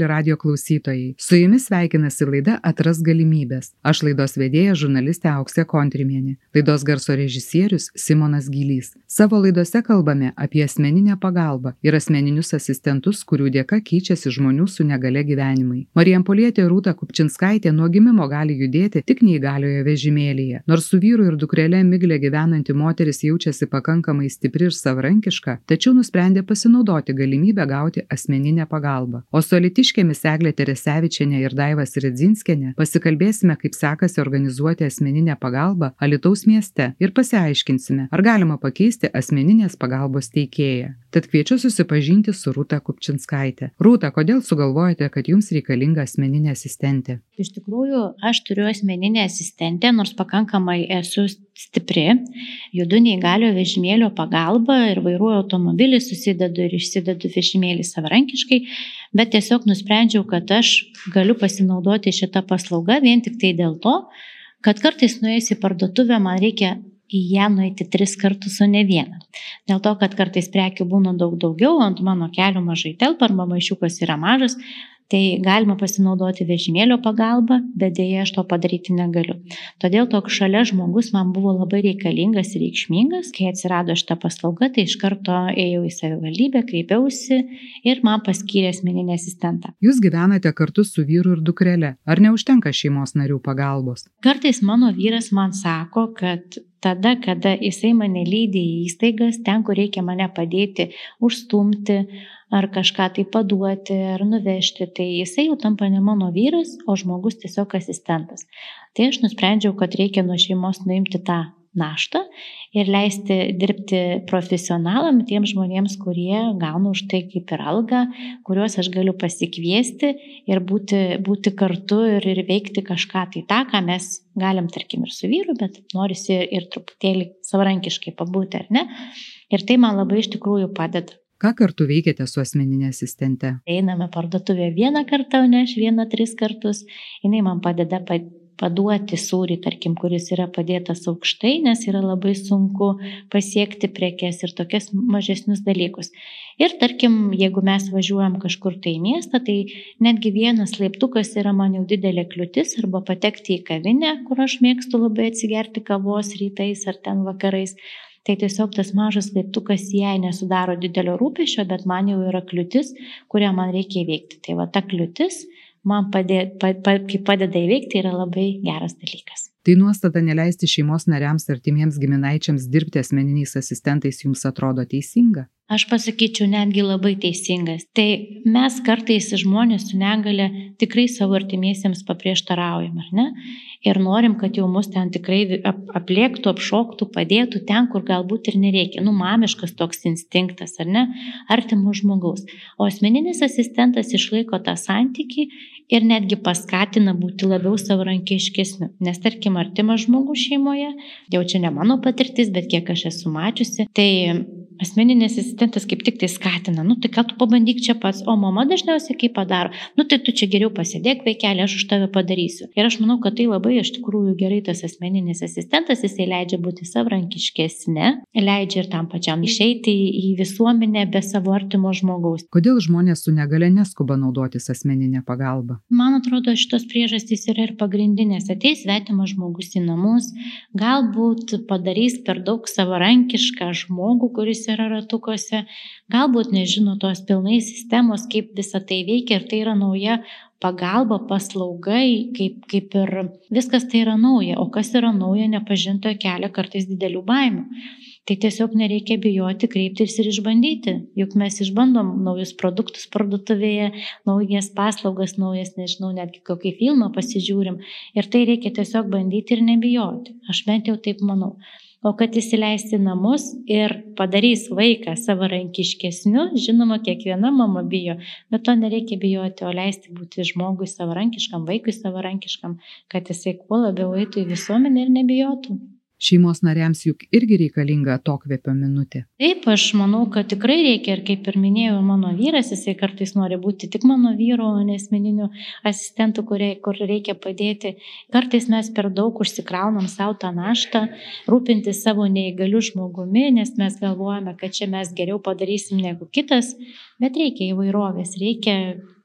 mėly radio klausytojai. Su jumis sveikinasi laida Atras galimybės. Aš laidos vedėja žurnalistė Auksė Kontrimienė. Laidos garso režisierius Simonas Gylys. Savo laidose kalbame apie asmeninę pagalbą ir asmeninius asistentus, kurių dėka keičiasi žmonių su negale gyvenimai. Marijampolietė Rūta Kupčinskaitė nuo gimimo gali judėti tik neįgalioje vežimėlyje. Nors su vyru ir dukrelė Miglė gyvenanti moteris jaučiasi pakankamai stipri ir savarankiška, tačiau nusprendė pasinaudoti galimybę gauti asmeninę pagalbą. O su alitiškėmis Eglė Teresevičianė ir Daivas Redzinskenė pasikalbėsime, kaip sekasi organizuoti asmeninę pagalbą Alitaus mieste ir pasiaiškinsime, ar galima pakeisti asmeninės pagalbos teikėją. Tad kviečiu susipažinti su Rūta Kupčinskaitė. Rūta, kodėl sugalvojate, kad jums reikalinga asmeninė asistentė? Iš tikrųjų, aš turiu asmeninę asistentę, nors pakankamai esu stipri, judu neįgalio vežimėlio pagalba ir vairuoju automobilį, susidedu ir išsidedu vežimėlį savarankiškai, bet tiesiog nusprendžiau, kad aš galiu pasinaudoti šitą paslaugą vien tik tai dėl to, kad kartais nuėjus į parduotuvę man reikia į ją nueiti tris kartus, o ne vieną. Dėl to, kad kartais prekių būna daug daugiau, ant mano kelių mažai telpa arba maišiukas yra mažas, Tai galima pasinaudoti vežimėlio pagalba, bet dėja aš to padaryti negaliu. Todėl toks šalia žmogus man buvo labai reikalingas ir reikšmingas. Kai atsirado šita paslauga, tai iš karto ėjau į savivaldybę, kreipiausi ir man paskyrė asmeninį asistentą. Jūs gyvenate kartu su vyru ir dukrele. Ar neužtenka šeimos narių pagalbos? Kartais mano vyras man sako, kad tada, kada jisai mane lydi į įstaigas, ten, kur reikia mane padėti, užstumti, ar kažką tai paduoti, ar nuvežti, tai jisai jau tampa ne mano vyras, o žmogus tiesiog asistentas. Tai aš nusprendžiau, kad reikia nuo šeimos nuimti tą naštą ir leisti dirbti profesionalam, tiems žmonėms, kurie gauna už tai kaip ir algą, kuriuos aš galiu pasikviesti ir būti, būti kartu ir, ir veikti kažką tai tą, ką mes galim, tarkim, ir su vyru, bet norisi ir, ir truputėlį savarankiškai pabūti, ar ne? Ir tai man labai iš tikrųjų padeda. Ką kartu veikiate su asmeninė asistente? Einame parduotuvę vieną kartą, o ne aš vieną tris kartus. Jis man padeda paduoti sūrį, tarkim, kuris yra padėtas aukštai, nes yra labai sunku pasiekti prekes ir tokias mažesnius dalykus. Ir tarkim, jeigu mes važiuojam kažkur tai į miestą, tai netgi vienas laiptukas yra man jau didelė kliūtis arba patekti į kavinę, kur aš mėgstu labai atsigerti kavos rytais ar ten vakarais. Tai tiesiog tas mažas laiptukas jai nesudaro didelio rūpešio, bet man jau yra kliūtis, kurią man reikia įveikti. Tai va ta kliūtis man padė, pa, pa, padeda įveikti yra labai geras dalykas. Tai nuostata neleisti šeimos nariams ar timiems giminaičiams dirbti asmeniniais asistentais jums atrodo teisinga? Aš pasakyčiau netgi labai teisingas. Tai mes kartais žmonės su negale tikrai savo artimiesiems paprieštaraujam, ar ne? Ir norim, kad jau mus ten tikrai apliektų, apšoktų, padėtų ten, kur galbūt ir nereikia. Nu, mamiškas toks instinktas, ar ne? Artimo žmogaus. O asmeninis asistentas išlaiko tą santyki ir netgi paskatina būti labiau savarankiškesniu. Nes tarkim, artimas žmogus šeimoje, jau čia ne mano patirtis, bet kiek aš esu mačiusi, tai asmeninis asistentas kaip tik tai skatina, nu tai ką tu pabandyk čia pats, o mama dažniausiai kaip padaro, nu tai tu čia geriau pasėdėk vaikelį, aš už tave padarysiu. Ir aš manau, kad tai labai iš tikrųjų gerai tas asmeninis asistentas, jisai leidžia būti savrankiškesnė, leidžia ir tam pačiam išeiti į visuomenę be savo artimo žmogaus. Kodėl žmonės su negale neskuba naudotis asmeninė pagalba? Man atrodo, šitos priežastys yra ir pagrindinės. Ateis svetimas žmogus į namus, galbūt padarys per daug savarankišką žmogų, kuris yra ratukuose, galbūt nežino tos pilnai sistemos, kaip visa tai veikia ir tai yra nauja pagalba, paslaugai, kaip, kaip ir viskas tai yra nauja, o kas yra nauja, nepažintoje kelia kartais didelių baimių. Tai tiesiog nereikia bijoti kreiptis ir išbandyti, juk mes išbandom naujus produktus parduotuvėje, naujas paslaugas, naujas, nežinau, netgi kokį filmą pasižiūrim ir tai reikia tiesiog bandyti ir nebijoti. Aš bent jau taip manau o kad įsileisti namus ir padarys vaiką savarankiškesniu, žinoma, kiekviena mama bijo, bet to nereikia bijoti, o leisti būti žmogui savarankiškam, vaikui savarankiškam, kad jisai kuo labiau eitų į visuomenę ir nebijotų. Šeimos nariams juk irgi reikalinga atokvėpio minutė. Taip, aš manau, kad tikrai reikia ir kaip ir minėjau, mano vyras, jisai kartais nori būti tik mano vyro, o ne asmeniniu asistentu, kurie, kur reikia padėti. Kartais mes per daug užsikraunam savo tą naštą, rūpinti savo neįgaliu žmogumi, nes mes galvojame, kad čia mes geriau padarysim negu kitas, bet reikia įvairovės, reikia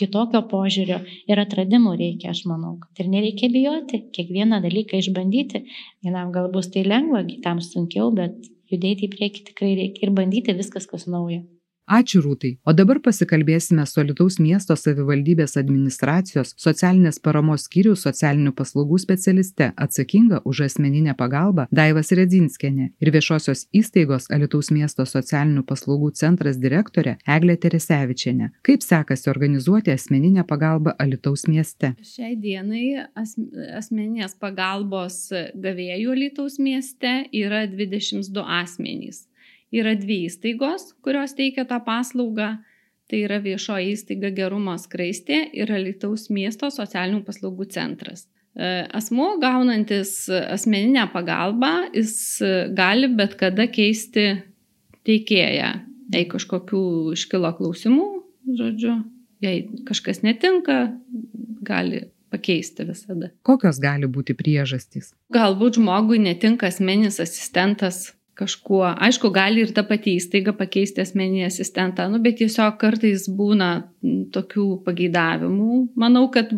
kitokio požiūrio ir atradimų reikia, aš manau. Ir nereikia bijoti, kiekvieną dalyką išbandyti. Vienam gal bus tai lengva, kitam sunkiau, bet judėti į priekį tikrai reikia ir bandyti viskas, kas nauja. Ačiū Rūtai. O dabar pasikalbėsime su Lietuvos miesto savivaldybės administracijos socialinės paramos skyrių socialinių paslaugų specialiste atsakinga už asmeninę pagalbą Daivas Redzinskenė ir viešosios įstaigos Lietuvos miesto socialinių paslaugų centras direktorė Eglė Teresevičiane. Kaip sekasi organizuoti asmeninę pagalbą Lietuvos mieste? Šiai dienai as, asmeninės pagalbos gavėjų Lietuvos mieste yra 22 asmenys yra dvi įstaigos, kurios teikia tą paslaugą. Tai yra viešoji įstaiga Gerumo skraistė ir Alitaus miesto socialinių paslaugų centras. E, asmuo gaunantis asmeninę pagalbą, jis gali bet kada keisti teikėją. Jei kažkokių iškilo klausimų, žodžiu, jei kažkas netinka, gali pakeisti visada. Kokios gali būti priežastys? Galbūt žmogui netinka asmeninis asistentas kažkuo. Aišku, gali ir ta pati įstaiga pakeisti asmenį asistentą, nu, bet tiesiog kartais būna tokių pageidavimų. Manau, kad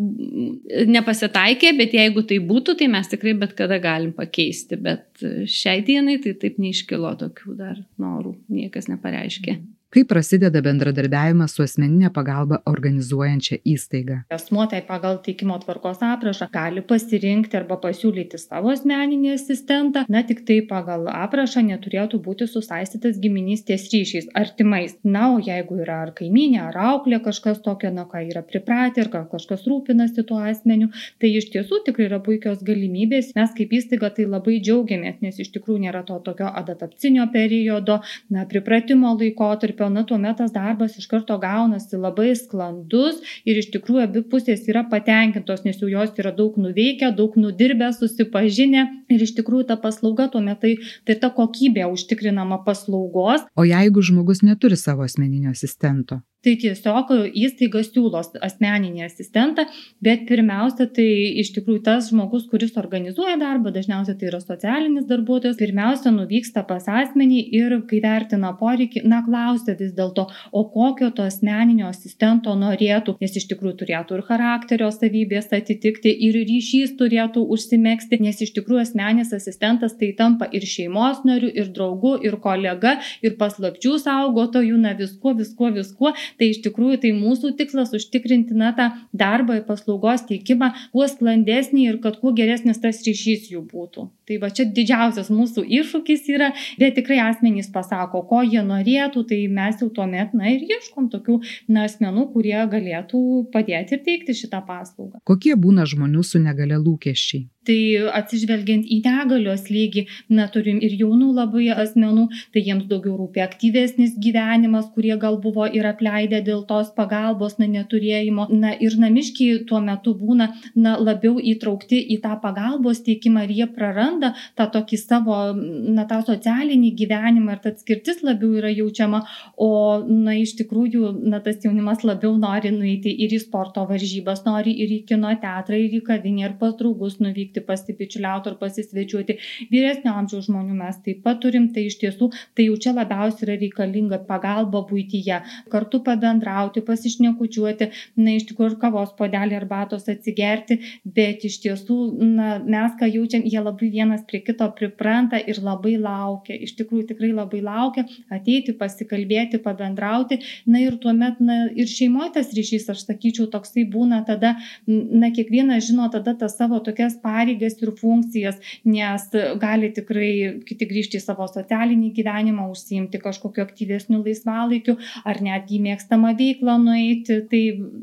nepasitaikė, bet jeigu tai būtų, tai mes tikrai bet kada galim pakeisti. Bet šiai dienai tai taip neiškilo tokių dar norų, niekas nepareiškė. Kaip prasideda bendradarbiavimas su asmeninė pagalba organizuojančia įstaiga? Asmuo tai pagal teikimo tvarkos aprašą gali pasirinkti arba pasiūlyti savo asmeninį asistentą, na tik tai pagal aprašą neturėtų būti susaistytas giminystės ryšiais, artimais. Na, o jeigu yra ar kaiminė, ar auklė kažkas tokio, na ką yra pripratę ir gal kažkas rūpinasi tuo asmeniu, tai iš tiesų tikrai yra puikios galimybės. Mes kaip įstaiga tai labai džiaugiamės, nes iš tikrųjų nėra to tokio adaptacinio periodo, na, pripratimo laikotarpio laikotarpio, na, tuomet tas darbas iš karto gaunasi labai sklandus ir iš tikrųjų abi pusės yra patenkintos, nes jau jos yra daug nuveikę, daug nudirbę, susipažinę ir iš tikrųjų ta paslauga tuomet tai, tai ta kokybė užtikrinama paslaugos. O jeigu žmogus neturi savo asmeninio asistento? Tai tiesiog įstaiga siūlo asmeninį asistentą, bet pirmiausia, tai iš tikrųjų tas žmogus, kuris organizuoja darbą, dažniausiai tai yra socialinis darbuotojas, pirmiausia nuvyksta pas asmenį ir kai vertina poreikį, na klausia vis dėlto, o kokio to asmeninio asistento norėtų, nes iš tikrųjų turėtų ir charakterio savybės atitikti, ir ryšys turėtų užsimėgsti, nes iš tikrųjų asmeninis asistentas tai tampa ir šeimos nariu, ir draugu, ir kolega, ir paslapčių saugotojų, na viskuo, viskuo, viskuo tai iš tikrųjų tai mūsų tikslas užtikrinti na tą darbą ir paslaugos teikimą kuo sklandesnį ir kad kuo geresnis tas ryšys jų būtų. Tai va čia didžiausias mūsų iššūkis yra, bet tikrai asmenys pasako, ko jie norėtų, tai mes jau tuomet, na ir ieškom tokių na, asmenų, kurie galėtų padėti ir teikti šitą paslaugą. Kokie būna žmonių su negale lūkesčiai? Tai atsižvelgiant į negalios lygį, na, turim ir jaunų labai asmenų, tai jiems daugiau rūpi aktyvesnis gyvenimas, kurie gal buvo ir apleidę dėl tos pagalbos, na, neturėjimo. Na, ir namiškiai tuo metu būna, na, labiau įtraukti į tą pagalbos teikimą ir jie praranda tą tokį savo, na, tą socialinį gyvenimą ir ta atskirtis labiau yra jaučiama, o, na, iš tikrųjų, na, tas jaunimas labiau nori nueiti ir į sporto varžybas, nori ir į kino teatrą, ir į kavinę, ir pas draugus nuvykti atvykti pasibičiuliauti ar pasisvečiuoti. Vyresnio amžiaus žmonių mes taip pat turim, tai iš tiesų tai jau čia labiausiai yra reikalinga pagalba būtyje, kartu pabendrauti, pasišnekučiuoti, na iš tikrųjų ir kavos podelį arbatos atsigerti, bet iš tiesų na, mes ką jaučiam, jie labai vienas prie kito pripranta ir labai laukia, iš tikrųjų tikrai labai laukia ateiti, pasikalbėti, pabendrauti, na ir tuomet, na ir šeimoje tas ryšys, aš sakyčiau, toksai būna tada, na kiekvienas žino tada tas savo tokias pareigas pareigas ir funkcijas, nes gali tikrai kiti grįžti į savo socialinį gyvenimą, užsiimti kažkokiu aktyvesniu laisvalaikiu ar netgi mėgstamą veiklą nueiti. Tai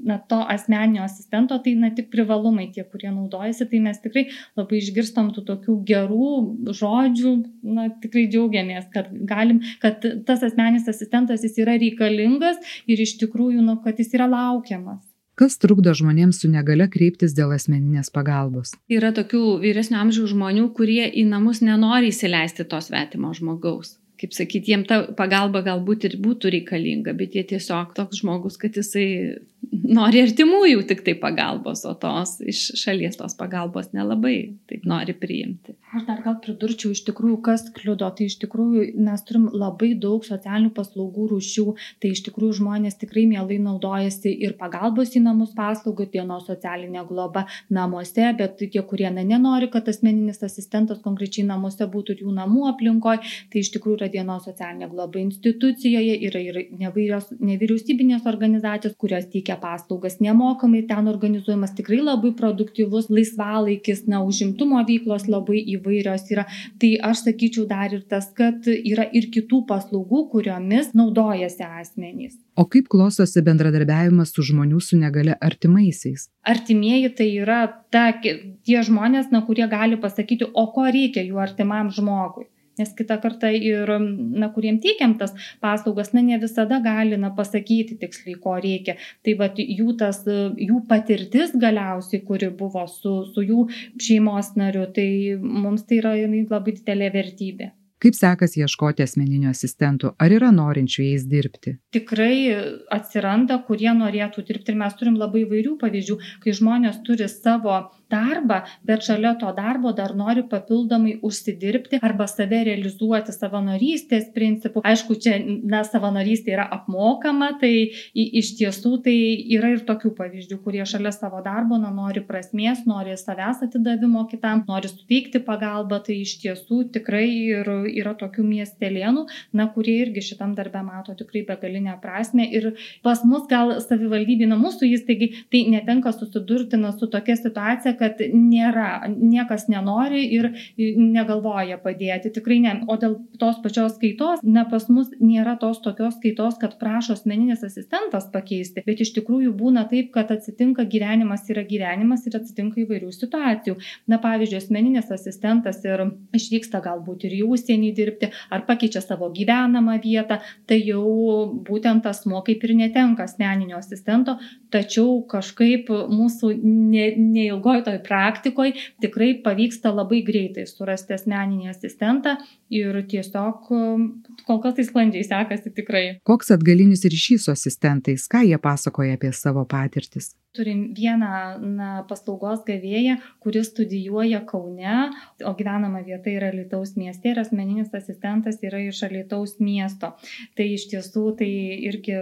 na, to asmeninio asistento tai na, tik privalumai tie, kurie naudojasi, tai mes tikrai labai išgirstam tų tokių gerų žodžių, na, tikrai džiaugiamės, kad galim, kad tas asmeninis asistentas jis yra reikalingas ir iš tikrųjų, nu, kad jis yra laukiamas. Kas trukdo žmonėms su negale kreiptis dėl asmeninės pagalbos? Yra tokių vyresnio amžiaus žmonių, kurie į namus nenori įsileisti to svetimo žmogaus. Kaip sakyti, jiems ta pagalba galbūt ir būtų reikalinga, bet jie tiesiog toks žmogus, kad jisai nori artimųjų tik tai pagalbos, o tos iš šalies tos pagalbos nelabai taip nori priimti. Aš dar gal pridurčiau iš tikrųjų, kas kliudo. Tai iš tikrųjų mes turim labai daug socialinių paslaugų rūšių. Tai iš tikrųjų žmonės tikrai mielai naudojasi ir pagalbos į namus paslaugų, dienos socialinė globa namuose, bet tie, kurie na, nenori, kad asmeninis asistentas konkrečiai namuose būtų jų namų aplinkoje, tai iš tikrųjų yra dienos socialinė globa institucijoje, yra ir nevairios, nevyriausybinės organizacijos, kurios teikia paslaugas nemokamai, ten organizuojamas tikrai labai produktyvus laisvalaikis, na, užimtumo veiklos labai įvairios yra. Tai aš sakyčiau dar ir tas, kad yra ir kitų paslaugų, kuriomis naudojasi asmenys. O kaip klostosi bendradarbiavimas su žmonių su negale artimaisiais? Artimieji tai yra ta, tie žmonės, na, kurie gali pasakyti, o ko reikia jų artimam žmogui nes kitą kartą ir, na, kuriem teikiam tas paslaugas, na, ne visada gali, na, pasakyti tiksliai, ko reikia. Tai va, jų tas, jų patirtis galiausiai, kuri buvo su, su jų šeimos nariu, tai mums tai yra labai didelė vertybė. Kaip sekasi ieškoti asmeninių asistentų? Ar yra norinčių jais dirbti? Tikrai atsiranda, kurie norėtų dirbti ir mes turim labai vairių pavyzdžių, kai žmonės turi savo darbą, bet šalia to darbo dar nori papildomai užsidirbti arba save realizuoti savanorystės principų. Aišku, čia na, savanorystė yra apmokama, tai iš tiesų tai yra ir tokių pavyzdžių, kurie šalia savo darbo na, nori prasmės, nori savęs atidavimo kitam, nori suteikti pagalbą, tai iš tiesų tikrai ir, yra tokių miestelėnų, na, kurie irgi šitam darbę mato tikrai begalinę prasme ir pas mus gal savivaldybė, na, mūsų įstaigai, tai netenka susidurti na, su tokia situacija, kad nėra, niekas nenori ir negalvoja padėti. Tikrai ne. O dėl tos pačios skaitos, ne pas mus nėra tos tokios skaitos, kad prašo asmeninis asistentas pakeisti, bet iš tikrųjų būna taip, kad atsitinka gyvenimas yra gyvenimas ir atsitinka įvairių situacijų. Na pavyzdžiui, asmeninis asistentas ir išvyksta galbūt ir į užsienį dirbti, ar pakeičia savo gyvenamą vietą, tai jau būtent asmo kaip ir netenka asmeninio asistento, tačiau kažkaip mūsų ne, neilgoj toj praktikoj tikrai pavyksta labai greitai surasti asmeninį asistentą ir tiesiog kol kas tai sklandžiai sekasi tikrai. Koks atgalinis ryšys su asistentais, ką jie pasakoja apie savo patirtis? Turim vieną na, paslaugos gavėją, kuris studijuoja Kaune, o gyvenama vieta yra Lietuvos mieste ir asmeninis asistentas yra iš Lietuvos miesto. Tai iš tiesų tai irgi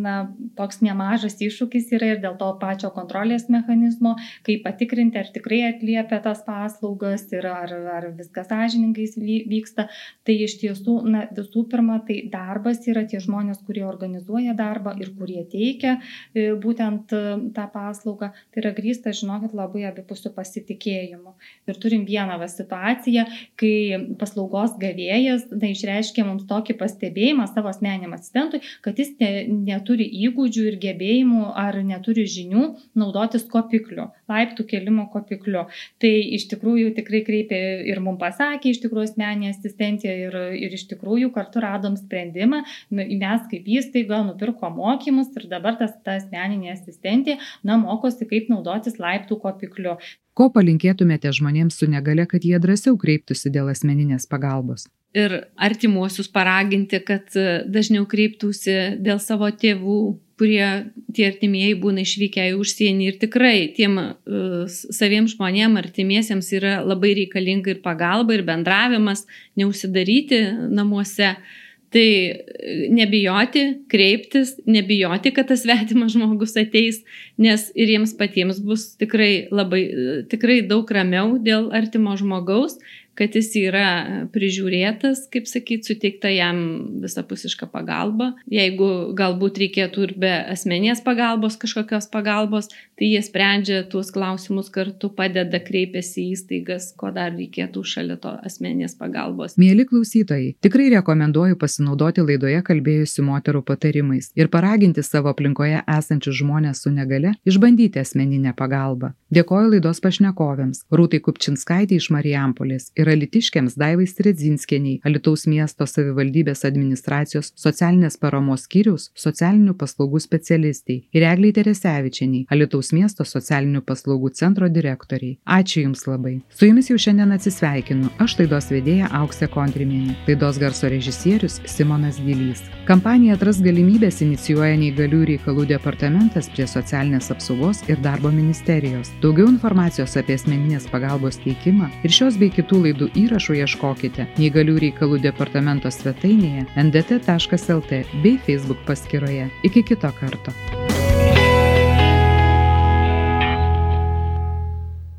na, toks nemažas iššūkis yra ir dėl to pačio kontrolės mechanizmo, kaip patikrinti, ar tikrai atliepia tas paslaugas ir ar, ar viskas sąžininkai vyksta. Tai iš tiesų, na, visų pirma, tai darbas yra tie žmonės, kurie organizuoja darbą ir kurie teikia e, būtent tą paslaugą, tai yra grįsta, žinokit, labai abipusių pasitikėjimų. Ir turim vieną va, situaciją, kai paslaugos gavėjas na, išreiškė mums tokį pastebėjimą savo asmeniam asistentui, kad jis ne, neturi įgūdžių ir gebėjimų ar neturi žinių naudotis kopikliu, laiptų kelimo kopikliu. Tai iš tikrųjų tikrai kreipė ir mums pasakė, iš tikrųjų asmeninė asistentė ir, ir iš tikrųjų kartu radom sprendimą, mes kaip įstaiga nupirko mokymus ir dabar tas ta asmeninė asistentė na, mokosi, kaip naudotis laiptų kopikliu. Ko palinkėtumėte žmonėms su negale, kad jie drąsiau kreiptųsi dėl asmeninės pagalbos? Ir artimuosius paraginti, kad e, dažniau kreiptųsi dėl savo tėvų, kurie tie artimieji būna išvykę į užsienį ir tikrai tiem uh, saviems žmonėms, artimiesiems yra labai reikalinga ir pagalba, ir bendravimas, neužsidaryti namuose. Uh, Tai e, nebijoti, kreiptis, nebijoti, kad tas svetimas žmogus ateis, nes ir jiems patiems bus tikrai labai, e, tikrai daug ramiau dėl artimo žmogaus kad jis yra prižiūrėtas, kaip sakyt, suteikta jam visapusiška pagalba. Jeigu galbūt reikėtų ir be asmenės pagalbos, kažkokios pagalbos, tai jie sprendžia tuos klausimus kartu, padeda, kreipiasi į įstaigas, ko dar reikėtų šalia to asmenės pagalbos. Mėly klausytojai, tikrai rekomenduoju pasinaudoti laidoje kalbėjusių moterų patarimais ir paraginti savo aplinkoje esančius žmonės su negale išbandyti asmeninę pagalbą. Dėkoju laidos pašnekovėms Rūtai Kupčinskaitė iš Marijampolės ir alitiškiams Daivai Sredzinskieniai, Alitaus miesto savivaldybės administracijos socialinės paramos skyriaus socialinių paslaugų specialistai ir Egliai Teresevičianiai, Alitaus miesto socialinių paslaugų centro direktoriai. Ačiū Jums labai. Su Jumis jau šiandien atsisveikinu. Aš laidos vedėja Auksė Kontrimienė. Laidos garso režisierius Simonas Gilys. Kampaniją Atras galimybės inicijuoja neįgalių reikalų departamentas prie socialinės apsaugos ir darbo ministerijos. Daugiau informacijos apie asmeninės pagalbos teikimą ir šios bei kitų laidų įrašų ieškokite neįgalių reikalų departamento svetainėje ndt.lt bei Facebook paskyroje. Iki kito karto.